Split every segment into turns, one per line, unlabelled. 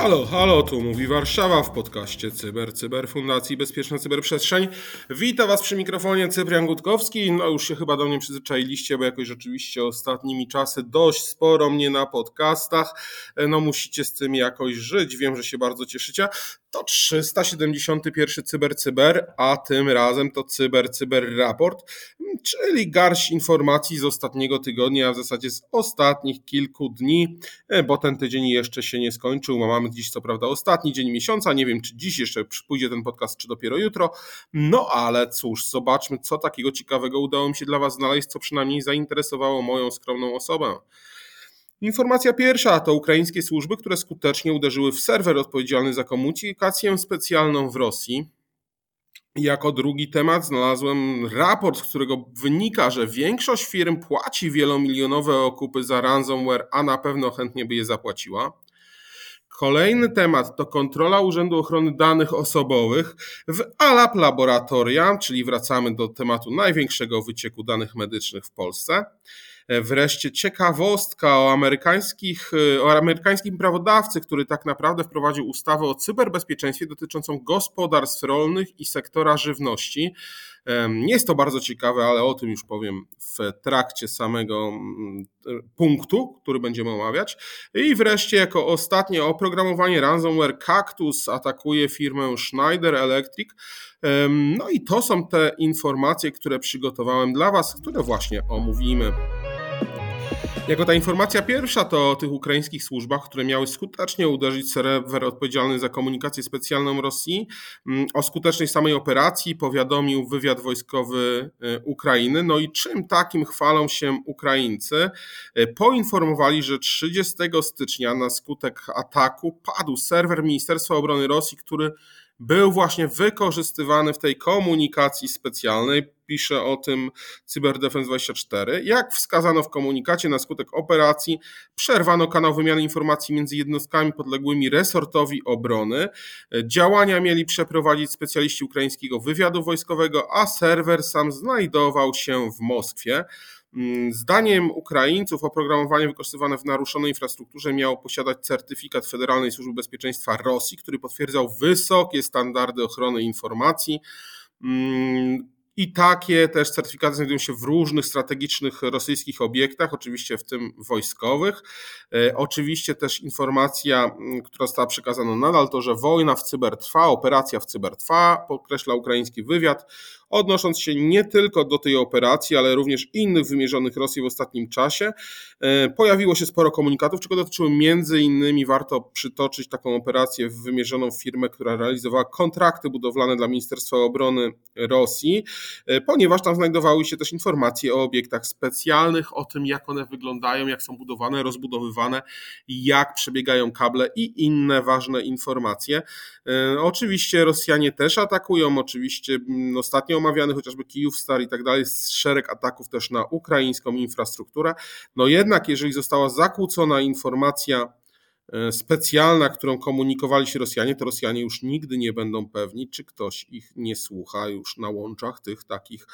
Halo, halo, tu mówi Warszawa w podcaście Cyber, Cyber Fundacji Bezpieczna Cyberprzestrzeń. Witam Was przy mikrofonie Cyprian Gutkowski. No już się chyba do mnie przyzwyczailiście, bo jakoś rzeczywiście ostatnimi czasy dość sporo mnie na podcastach. No musicie z tym jakoś żyć, wiem, że się bardzo cieszycie. To 371 Cyber Cyber, a tym razem to Cyber Cyber Raport, czyli garść informacji z ostatniego tygodnia, a w zasadzie z ostatnich kilku dni, bo ten tydzień jeszcze się nie skończył. Mamy dziś co prawda ostatni dzień miesiąca, nie wiem czy dziś jeszcze pójdzie ten podcast, czy dopiero jutro, no ale cóż, zobaczmy co takiego ciekawego udało mi się dla Was znaleźć, co przynajmniej zainteresowało moją skromną osobę. Informacja pierwsza to ukraińskie służby, które skutecznie uderzyły w serwer odpowiedzialny za komunikację specjalną w Rosji. Jako drugi temat znalazłem raport, z którego wynika, że większość firm płaci wielomilionowe okupy za ransomware, a na pewno chętnie by je zapłaciła. Kolejny temat to kontrola Urzędu Ochrony Danych Osobowych w ALAP Laboratoria, czyli wracamy do tematu największego wycieku danych medycznych w Polsce. Wreszcie ciekawostka o, amerykańskich, o amerykańskim prawodawcy, który tak naprawdę wprowadził ustawę o cyberbezpieczeństwie dotyczącą gospodarstw rolnych i sektora żywności. Nie jest to bardzo ciekawe, ale o tym już powiem w trakcie samego mm, punktu, który będziemy omawiać. I wreszcie, jako ostatnie, oprogramowanie ransomware Cactus atakuje firmę Schneider Electric. No i to są te informacje, które przygotowałem dla Was, które właśnie omówimy. Jako ta informacja pierwsza to o tych ukraińskich służbach, które miały skutecznie uderzyć serwer odpowiedzialny za komunikację specjalną Rosji. Mm, o skutecznej samej operacji powiadomił wywiad wojskowy y, Ukrainy. No i czym takim chwalą się Ukraińcy? Y, poinformowali, że 30 stycznia na skutek ataku padł serwer Ministerstwa Obrony Rosji, który był właśnie wykorzystywany w tej komunikacji specjalnej. Pisze o tym CyberDefense24. Jak wskazano w komunikacie, na skutek operacji przerwano kanał wymiany informacji między jednostkami podległymi resortowi obrony. Działania mieli przeprowadzić specjaliści ukraińskiego wywiadu wojskowego, a serwer sam znajdował się w Moskwie. Mm, zdaniem Ukraińców oprogramowanie wykorzystywane w naruszonej infrastrukturze miało posiadać certyfikat Federalnej Służby Bezpieczeństwa Rosji, który potwierdzał wysokie standardy ochrony informacji. Mm, I takie też certyfikaty znajdują się w różnych strategicznych rosyjskich obiektach, oczywiście w tym wojskowych. E, oczywiście też informacja, mm, która została przekazana nadal, to że wojna w cyber trwa, operacja w cyber trwa, podkreśla ukraiński wywiad odnosząc się nie tylko do tej operacji, ale również innych wymierzonych Rosji w ostatnim czasie. E, pojawiło się sporo komunikatów, czego dotyczyły między innymi, warto przytoczyć taką operację wymierzoną w firmę, która realizowała kontrakty budowlane dla Ministerstwa Obrony Rosji, e, ponieważ tam znajdowały się też informacje o obiektach specjalnych, o tym jak one wyglądają, jak są budowane, rozbudowywane, jak przebiegają kable i inne ważne informacje. E, oczywiście Rosjanie też atakują, oczywiście mm, ostatnio omawiany, chociażby Kijów Star i tak dalej, szereg ataków też na ukraińską infrastrukturę. No jednak, jeżeli została zakłócona informacja e, specjalna, którą komunikowali się Rosjanie, to Rosjanie już nigdy nie będą pewni, czy ktoś ich nie słucha już na łączach tych takich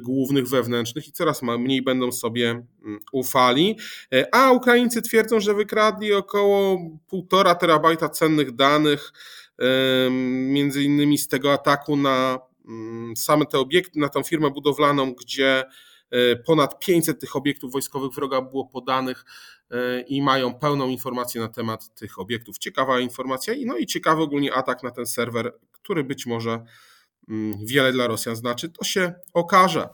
głównych wewnętrznych i coraz mniej będą sobie mm, ufali. E, a Ukraińcy twierdzą, że wykradli około 1,5 terabajta cennych danych, między innymi z tego ataku na same te obiekty, na tą firmę budowlaną, gdzie e, ponad 500 tych obiektów wojskowych wroga było podanych e, i mają pełną informację na temat tych obiektów. Ciekawa informacja i no i ciekawy ogólnie atak na ten serwer, który być może wiele dla Rosjan znaczy, to się okaże.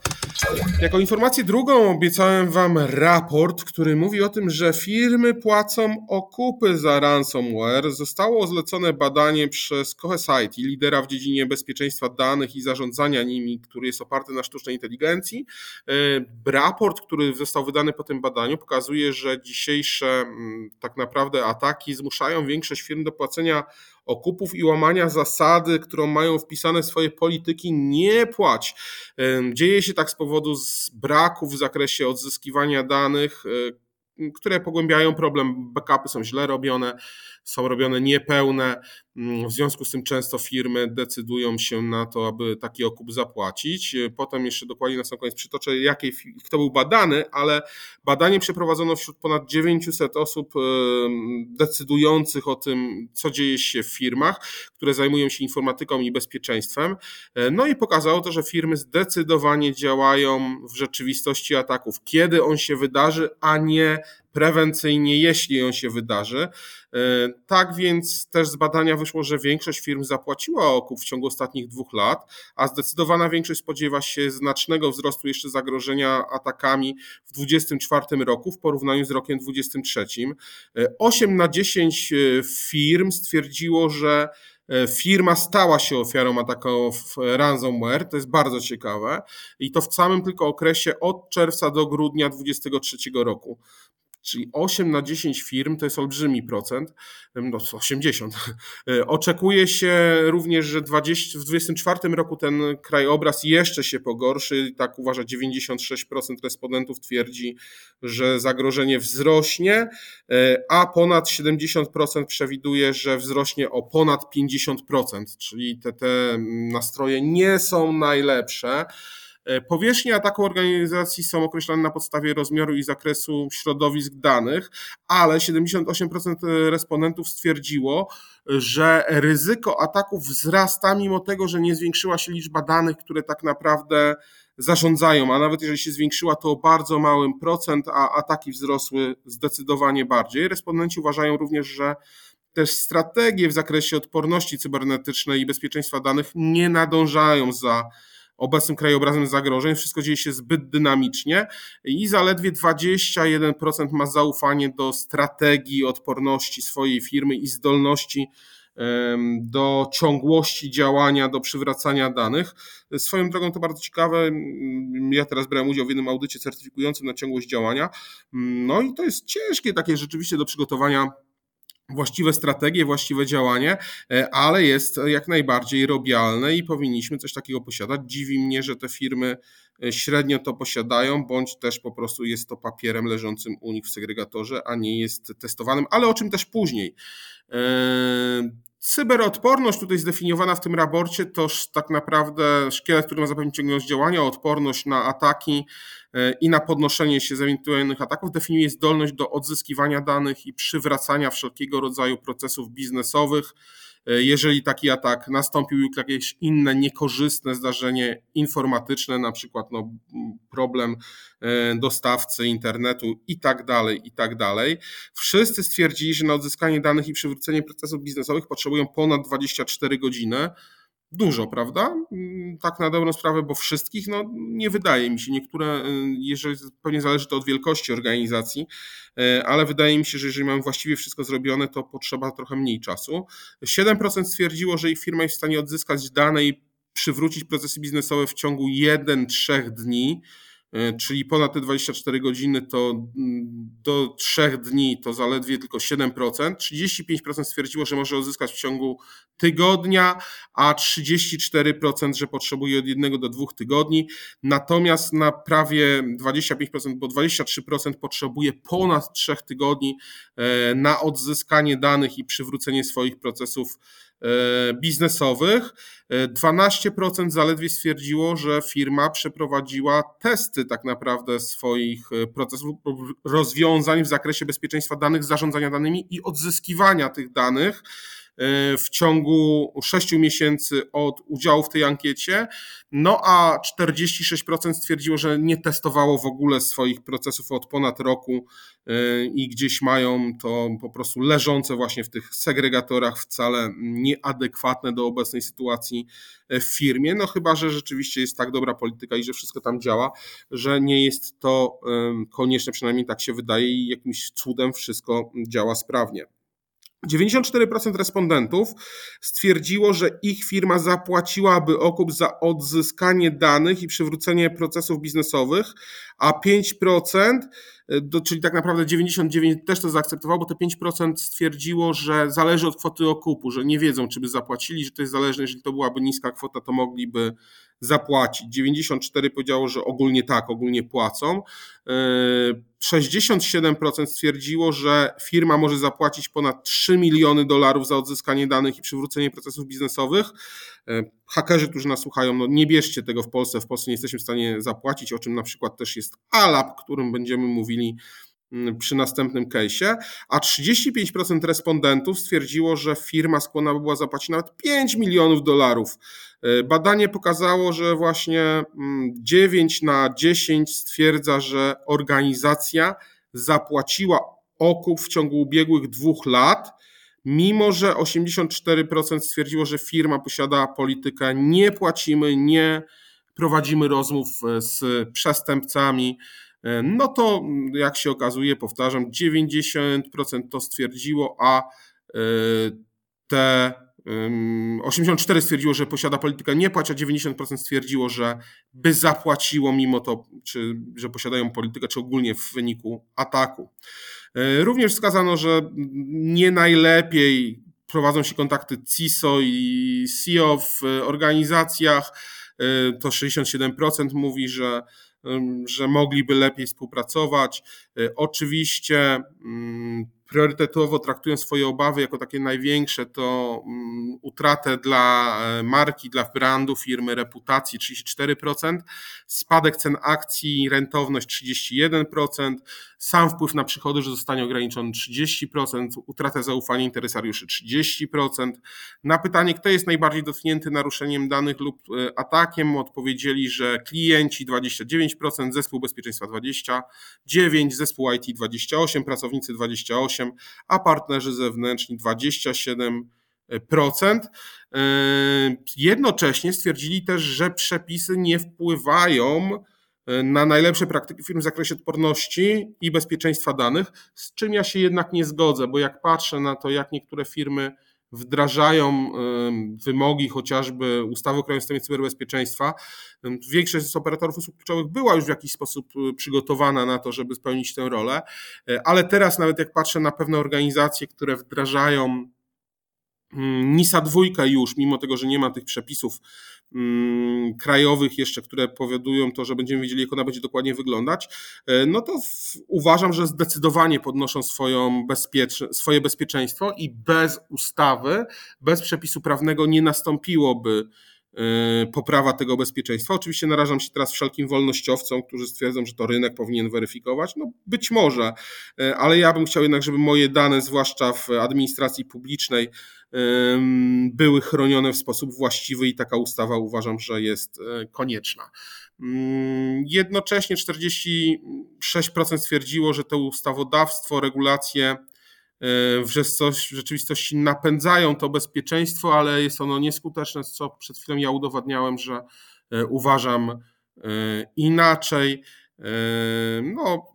Jako informację drugą obiecałem Wam raport, który mówi o tym, że firmy płacą okupy za ransomware. Zostało zlecone badanie przez Cohesity, lidera w dziedzinie bezpieczeństwa danych i zarządzania nimi, który jest oparty na sztucznej inteligencji. E, raport, który został wydany po tym badaniu, pokazuje, że dzisiejsze mm, tak naprawdę ataki zmuszają większość firm do płacenia okupów i łamania zasady, którą mają wpisane swoje polityki, nie płać. Dzieje się tak z powodu braków w zakresie odzyskiwania danych, e, które pogłębiają problem. Backupy są źle robione, są robione niepełne. Mm, w związku z tym często firmy decydują się na to, aby taki okup zapłacić. Potem jeszcze dokładnie na sam koniec przytoczę, jakiej, kto był badany, ale badanie przeprowadzono wśród ponad 900 osób decydujących o tym, co dzieje się w firmach, które zajmują się informatyką i bezpieczeństwem. E, no i pokazało to, że firmy zdecydowanie działają w rzeczywistości ataków, kiedy on się wydarzy, a nie prewencyjnie, jeśli on się wydarzy. E, tak więc też z badania wyszło, że większość firm zapłaciła okup w ciągu ostatnich dwóch lat, a zdecydowana większość spodziewa się znacznego wzrostu jeszcze zagrożenia atakami w 2024 roku w porównaniu z rokiem 2023. 8 e, na 10 e, firm stwierdziło, że firma stała się ofiarą ataków ransomware. To jest bardzo ciekawe. I to w samym tylko okresie od czerwca do grudnia 2023 roku czyli 8 na 10 firm to jest olbrzymi procent, no 80. E, oczekuje się również, że 20, w 2024 roku ten krajobraz jeszcze się pogorszy. Tak uważa 96% respondentów twierdzi, że zagrożenie wzrośnie, e, a ponad 70% przewiduje, że wzrośnie o ponad 50%, czyli te, te nastroje nie są najlepsze. E, powierzchnie ataku organizacji są określane na podstawie rozmiaru i zakresu środowisk danych, ale 78% respondentów stwierdziło, że ryzyko ataków wzrasta, mimo tego, że nie zwiększyła się liczba danych, które tak naprawdę zarządzają, a nawet jeżeli się zwiększyła, to o bardzo małym procent, a ataki wzrosły zdecydowanie bardziej. Respondenci uważają również, że też strategie w zakresie odporności cybernetycznej i bezpieczeństwa danych nie nadążają za obecnym krajobrazem zagrożeń. Wszystko dzieje się zbyt dynamicznie i zaledwie 21% ma zaufanie do strategii odporności swojej firmy i zdolności do ciągłości działania, do przywracania danych. Swoją drogą to bardzo ciekawe. Ja teraz brałem udział w jednym audycie certyfikującym na ciągłość działania. No i to jest ciężkie takie rzeczywiście do przygotowania właściwe strategie, właściwe działanie, e, ale jest jak najbardziej robialne i powinniśmy coś takiego posiadać. Dziwi mnie, że te firmy e, średnio to posiadają, bądź też po prostu jest to papierem leżącym u nich w segregatorze, a nie jest testowanym, ale o czym też później. E, cyberodporność tutaj zdefiniowana w tym raporcie to tak naprawdę szkielet, który ma zapewnić ciągłość działania, odporność na ataki, i na podnoszenie się z ewentualnych ataków definiuje zdolność do odzyskiwania danych i przywracania wszelkiego rodzaju procesów biznesowych. E, jeżeli taki atak nastąpił lub jakieś inne niekorzystne zdarzenie informatyczne, na przykład no, problem e, dostawcy internetu i tak dalej, i tak dalej. Wszyscy stwierdzili, że na odzyskanie danych i przywrócenie procesów biznesowych potrzebują ponad 24 godziny dużo, prawda? Mm, tak na dobrą sprawę, bo wszystkich, no nie wydaje mi się. Niektóre, y, jeżeli pewnie zależy to od wielkości organizacji, y, ale wydaje mi się, że jeżeli mamy właściwie wszystko zrobione, to potrzeba trochę mniej czasu. 7% stwierdziło, że ich firma jest w stanie odzyskać dane i przywrócić procesy biznesowe w ciągu 1-3 dni. E, czyli ponad te 24 godziny to mm, do 3 dni to zaledwie tylko 7%, 35% stwierdziło, że może uzyskać w ciągu tygodnia, a 34%, że potrzebuje od jednego do dwóch tygodni. Natomiast na prawie 25%, bo 23% potrzebuje ponad 3 tygodni e, na odzyskanie danych i przywrócenie swoich procesów biznesowych. 12% e, zaledwie stwierdziło, że firma przeprowadziła testy tak naprawdę swoich e, procesów, rozwiązań w zakresie bezpieczeństwa danych, zarządzania danymi i odzyskiwania tych danych w ciągu 6 miesięcy od udziału w tej ankiecie, no a 46% stwierdziło, że nie testowało w ogóle swoich procesów od ponad roku y, i gdzieś mają to po prostu leżące właśnie w tych segregatorach wcale nieadekwatne do obecnej sytuacji w firmie, no chyba, że rzeczywiście jest tak dobra polityka i że wszystko tam działa, że nie jest to konieczne, przynajmniej tak się wydaje i jakimś cudem wszystko działa sprawnie. 94% respondentów stwierdziło, że ich firma zapłaciłaby okup za odzyskanie danych i przywrócenie procesów biznesowych, a 5% do, czyli tak naprawdę 99 też to zaakceptowało, bo te 5% stwierdziło, że zależy od kwoty okupu, że nie wiedzą, czy by zapłacili, że to jest zależne, jeżeli to byłaby niska kwota, to mogliby zapłacić. 94 powiedziało, że ogólnie tak, ogólnie płacą. 67% stwierdziło, że firma może zapłacić ponad 3 miliony dolarów za odzyskanie danych i przywrócenie procesów biznesowych. Hakerzy, którzy nas słuchają, no nie bierzcie tego w Polsce. W Polsce nie jesteśmy w stanie zapłacić, o czym na przykład też jest ALAP, którym będziemy mówili przy następnym case'ie, a 35% respondentów stwierdziło, że firma skłonna by była zapłacić nawet 5 milionów dolarów. E, badanie pokazało, że właśnie 9 mm, na 10 stwierdza, że organizacja zapłaciła okup w ciągu ubiegłych dwóch lat, mimo że 84% stwierdziło, że firma posiada politykę nie płacimy, nie prowadzimy rozmów e, z przestępcami, no to jak się okazuje, powtarzam, 90% to stwierdziło, a e, te 84 stwierdziło, że posiada politykę nie płać, a 90% stwierdziło, że by zapłaciło mimo to, czy że posiadają politykę, czy ogólnie w wyniku ataku. Również wskazano, że nie najlepiej prowadzą się kontakty CISO i CEO w organizacjach, to 67% mówi, że, że mogliby lepiej współpracować. Y, oczywiście mm, priorytetowo traktują swoje obawy jako takie największe, to mm, utratę dla e, marki, dla brandu firmy, reputacji 34%, spadek cen akcji, rentowność 31%, sam wpływ na przychody, że zostanie ograniczony 30%, utratę zaufania interesariuszy 30%. Na pytanie, kto jest najbardziej dotknięty naruszeniem danych lub e, atakiem, odpowiedzieli, że klienci 29%, zespół bezpieczeństwa 29%, zespół IT 28%, pracownicy 28%, a partnerzy zewnętrzni 27%. E, jednocześnie stwierdzili też, że przepisy nie wpływają e, na najlepsze praktyki firm w zakresie odporności i bezpieczeństwa danych, z czym ja się jednak nie zgodzę, bo jak patrzę na to, jak niektóre firmy wdrażają wymogi chociażby ustawy o Krajowym Systemie Cyberbezpieczeństwa. Większość z operatorów usług kluczowych była już w jakiś sposób y, przygotowana na to, żeby spełnić tę rolę, e, ale teraz nawet jak patrzę na pewne organizacje, które wdrażają NISA dwójka już, mimo tego, że nie ma tych przepisów mm, krajowych jeszcze, które powodują to, że będziemy wiedzieli, jak ona będzie dokładnie wyglądać, e, no to uważam, że zdecydowanie podnoszą swoją bezpiecz swoje bezpieczeństwo i bez ustawy, bez przepisu prawnego nie nastąpiłoby poprawa tego bezpieczeństwa. Oczywiście narażam się teraz wszelkim wolnościowcom, którzy stwierdzą, że to rynek powinien weryfikować. No być może, e, ale ja bym chciał jednak, żeby moje dane, zwłaszcza w administracji publicznej, były chronione w sposób właściwy i taka ustawa uważam, że jest e, konieczna. Mm, jednocześnie 46% stwierdziło, że to ustawodawstwo, regulacje e, w rzeczywistości napędzają to bezpieczeństwo, ale jest ono nieskuteczne, co przed chwilą ja udowadniałem, że e, uważam inaczej. No,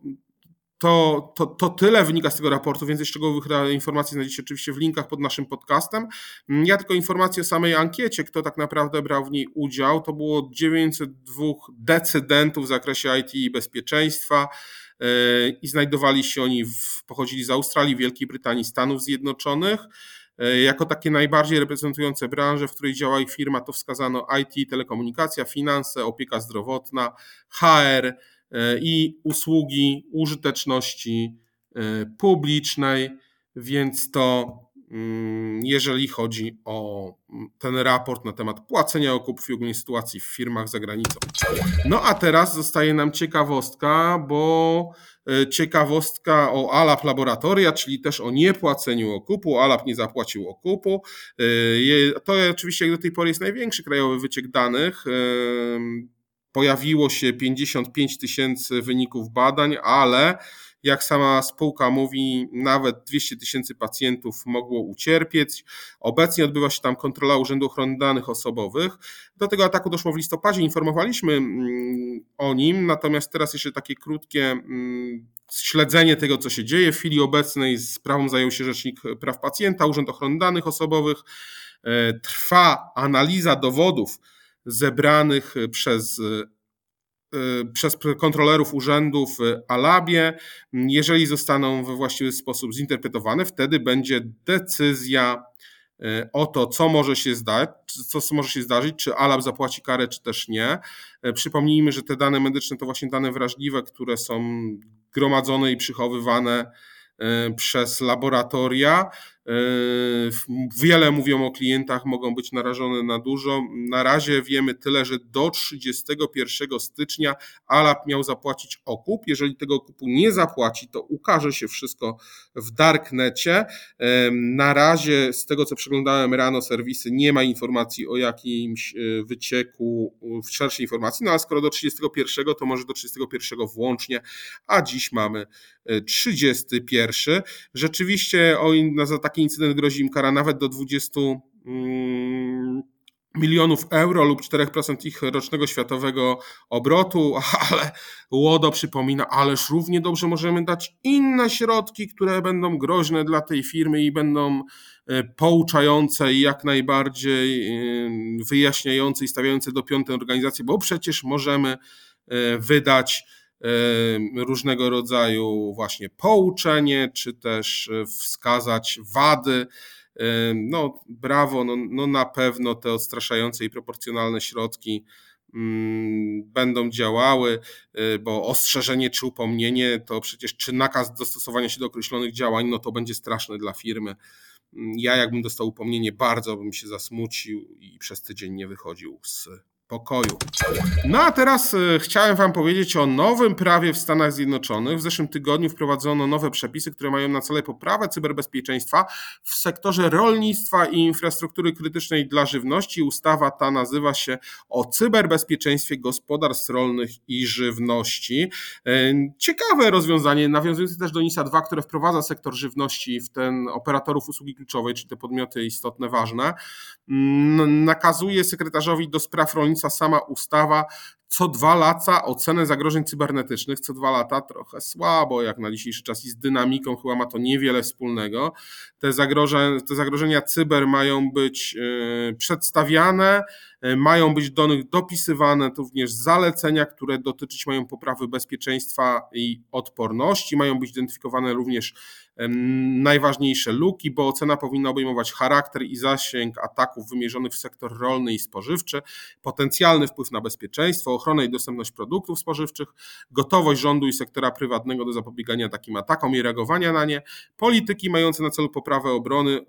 to, to, to tyle wynika z tego raportu. Więcej szczegółowych informacji znajdziecie oczywiście w linkach pod naszym podcastem. Ja tylko informację o samej ankiecie, kto tak naprawdę brał w niej udział. To było 902 decydentów w zakresie IT i bezpieczeństwa e, i znajdowali się oni, w, pochodzili z Australii, Wielkiej Brytanii, Stanów Zjednoczonych. E, jako takie najbardziej reprezentujące branże, w której działa ich firma, to wskazano IT, telekomunikacja, finanse, opieka zdrowotna, HR, E, i usługi użyteczności e, publicznej, więc to jeżeli chodzi o mm, ten raport na temat płacenia okupów i ogólnie sytuacji w firmach za granicą. No a teraz zostaje nam ciekawostka, bo e, ciekawostka o ALAP Laboratoria, czyli też o niepłaceniu okupu. ALAP nie zapłacił okupu. To oczywiście jak do tej pory jest największy krajowy wyciek danych pojawiło się 55 tysięcy wyników badań, ale jak sama spółka mówi, nawet 200 tysięcy pacjentów mogło ucierpieć. Obecnie odbywa się tam kontrola Urzędu Ochrony Danych Osobowych. Do tego ataku doszło w listopadzie, informowaliśmy mm, o nim, natomiast teraz jeszcze takie krótkie mm, śledzenie tego, co się dzieje. W chwili obecnej sprawą zajął się Rzecznik Praw Pacjenta, Urząd Ochrony Danych Osobowych. E, trwa analiza dowodów zebranych przez przez kontrolerów urzędów w Alabie. Jeżeli zostaną we właściwy sposób zinterpretowane, wtedy będzie decyzja E, o to, co może się zdać, co może się zdarzyć, czy Alab zapłaci karę, czy też nie. Przypomnijmy, że te dane medyczne to właśnie dane wrażliwe, które są gromadzone i przychowywane e, przez laboratoria. Wiele mówią o klientach, mogą być narażone na dużo. Na razie wiemy tyle, że do 31 stycznia Alap miał zapłacić okup. Jeżeli tego okupu nie zapłaci, to ukaże się wszystko w darknecie. Na razie, z tego co przeglądałem rano serwisy, nie ma informacji o jakimś e, wycieku, w szerszej informacji, no ale skoro do 31, to może do 31 włącznie, a dziś mamy 31. E, Rzeczywiście o, za taki incydent grozi im kara nawet do 20 mm, milionów euro lub 4% ich rocznego światowego obrotu, ale Łodo przypomina, ależ równie dobrze możemy dać inne środki, które będą groźne dla tej firmy i będą e, pouczające i jak najbardziej e, wyjaśniające i stawiające do piątej organizacji, bo przecież możemy e, wydać różnego rodzaju właśnie pouczenie, czy też wskazać wady no brawo, no, no na pewno te odstraszające i proporcjonalne środki mm, będą działały, y, bo ostrzeżenie czy upomnienie to przecież czy nakaz dostosowania się do określonych działań, no to będzie straszne dla firmy. Mm, ja jakbym dostał upomnienie, bardzo bym się zasmucił i przez tydzień nie wychodził z pokoju. No a teraz e, chciałem Wam powiedzieć o nowym prawie w Stanach Zjednoczonych. W zeszłym tygodniu wprowadzono nowe przepisy, które mają na celu poprawę cyberbezpieczeństwa w sektorze rolnictwa i infrastruktury krytycznej dla żywności. Ustawa ta nazywa się o cyberbezpieczeństwie gospodarstw rolnych i żywności. E, ciekawe rozwiązanie, nawiązujące też do NISA 2, które wprowadza sektor żywności w ten operatorów usługi kluczowej, czyli te podmioty istotne, ważne. Mm, nakazuje sekretarzowi do spraw rolnictwa sama ustawa co dwa lata ocenę zagrożeń cybernetycznych, co dwa lata trochę słabo, jak na dzisiejszy czas i z dynamiką chyba ma to niewiele wspólnego. Te, zagrożenia, te zagrożenia cyber mają być e, przedstawiane, e, mają być do nich dopisywane również zalecenia, które dotyczyć mają poprawy bezpieczeństwa i odporności, mają być identyfikowane również najważniejsze luki, bo ocena powinna obejmować charakter i zasięg ataków wymierzonych w sektor rolny i spożywczy, potencjalny wpływ na bezpieczeństwo, ochronę i dostępność produktów spożywczych, gotowość rządu i sektora prywatnego do zapobiegania takim atakom i reagowania na nie, polityki mające na celu poprawę obrony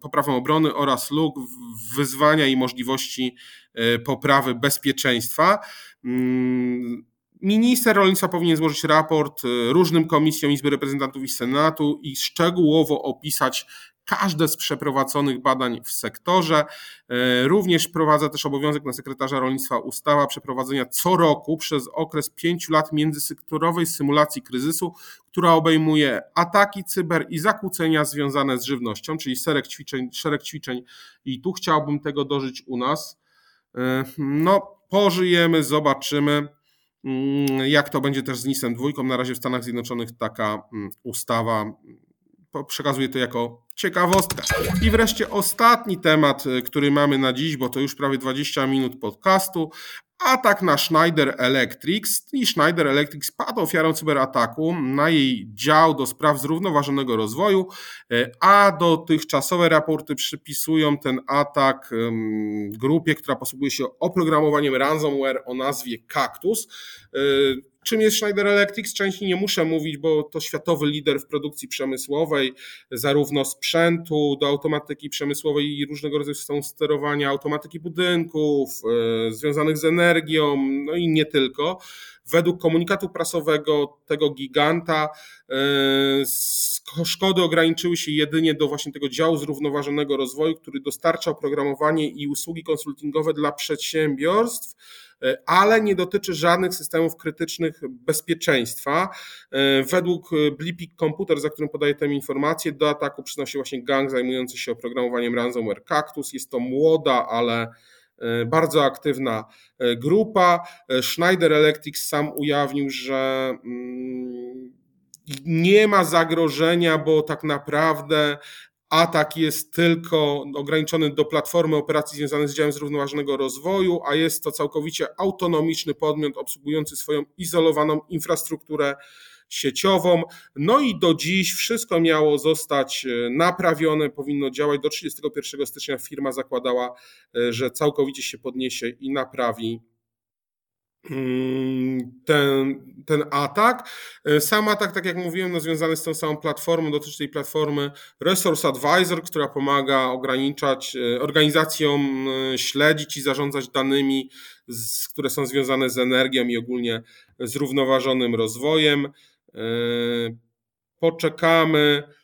poprawę obrony oraz luk, wyzwania i możliwości e, poprawy bezpieczeństwa. Mm, Minister rolnictwa powinien złożyć raport y, różnym komisjom Izby Reprezentantów i Senatu i szczegółowo opisać każde z przeprowadzonych badań w sektorze. Y, również wprowadza też obowiązek na sekretarza rolnictwa ustawa przeprowadzenia co roku przez okres pięciu lat międzysektorowej symulacji kryzysu, która obejmuje ataki cyber i zakłócenia związane z żywnością, czyli szereg ćwiczeń, szereg ćwiczeń i tu chciałbym tego dożyć u nas. Y, no, pożyjemy, zobaczymy. Mm, jak to będzie też z NIS-em dwójką? Na razie w Stanach Zjednoczonych taka mm, ustawa przekazuję to jako ciekawostkę. I wreszcie ostatni temat, y, który mamy na dziś, bo to już prawie 20 minut podcastu, atak na Schneider Electric i Schneider Electric padł ofiarą cyberataku na jej dział do spraw zrównoważonego rozwoju, e, a dotychczasowe raporty przypisują ten atak grupie, która posługuje się oprogramowaniem ransomware o nazwie Cactus. Czym jest Schneider Electric? Części nie muszę mówić, bo to światowy lider w produkcji przemysłowej, zarówno sprzętu do automatyki przemysłowej i różnego rodzaju systemów sterowania, automatyki budynków, e, związanych z energią, no i nie tylko. Według komunikatu prasowego tego giganta e, szkody ograniczyły się jedynie do właśnie tego działu zrównoważonego rozwoju, który dostarcza oprogramowanie i usługi konsultingowe dla przedsiębiorstw ale nie dotyczy żadnych systemów krytycznych bezpieczeństwa. E, według Blipik Computer, za którym podaję tę informację, do ataku przyznał się właśnie gang zajmujący się oprogramowaniem ransomware Cactus. Jest to młoda, ale e, bardzo aktywna grupa. Schneider Electric sam ujawnił, że mm, nie ma zagrożenia, bo tak naprawdę atak jest tylko ograniczony do platformy operacji związanych z działem zrównoważonego rozwoju, a jest to całkowicie autonomiczny podmiot obsługujący swoją izolowaną infrastrukturę sieciową. No i do dziś wszystko miało zostać e, naprawione, powinno działać. Do 31 stycznia firma zakładała, e, że całkowicie się podniesie i naprawi ten, ten atak. E, sam atak, tak jak mówiłem, no, związany z tą samą platformą, dotyczy tej platformy Resource Advisor, która pomaga ograniczać organizacjom śledzić i zarządzać danymi, z, które są związane z energią i ogólnie zrównoważonym rozwojem. Poczekamy, mm,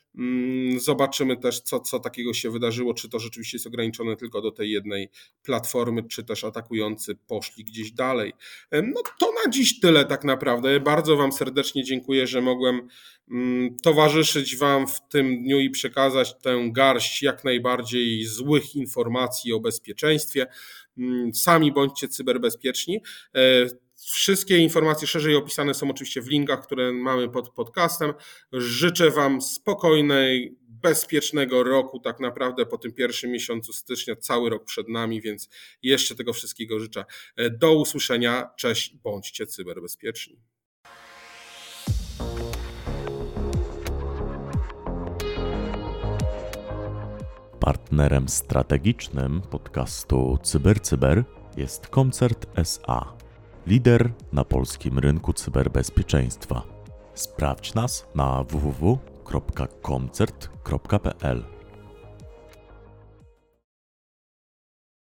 zobaczymy też, co, co takiego się wydarzyło, czy to rzeczywiście jest ograniczone tylko do tej jednej platformy, czy też atakujący poszli gdzieś dalej. No to na dziś tyle tak naprawdę. Bardzo Wam serdecznie dziękuję, że mogłem mm, towarzyszyć Wam w tym dniu i przekazać tę garść jak najbardziej złych informacji o bezpieczeństwie. Mm, sami bądźcie cyberbezpieczni. Wszystkie informacje szerzej opisane są oczywiście w linkach, które mamy pod podcastem. Życzę Wam spokojnej, bezpiecznego roku, tak naprawdę po tym pierwszym miesiącu stycznia, cały rok przed nami, więc jeszcze tego wszystkiego życzę. Do usłyszenia, cześć, bądźcie cyberbezpieczni.
Partnerem strategicznym podcastu CyberCyber Cyber jest Koncert SA lider na polskim rynku cyberbezpieczeństwa. Sprawdź nas na www.koncert.pl.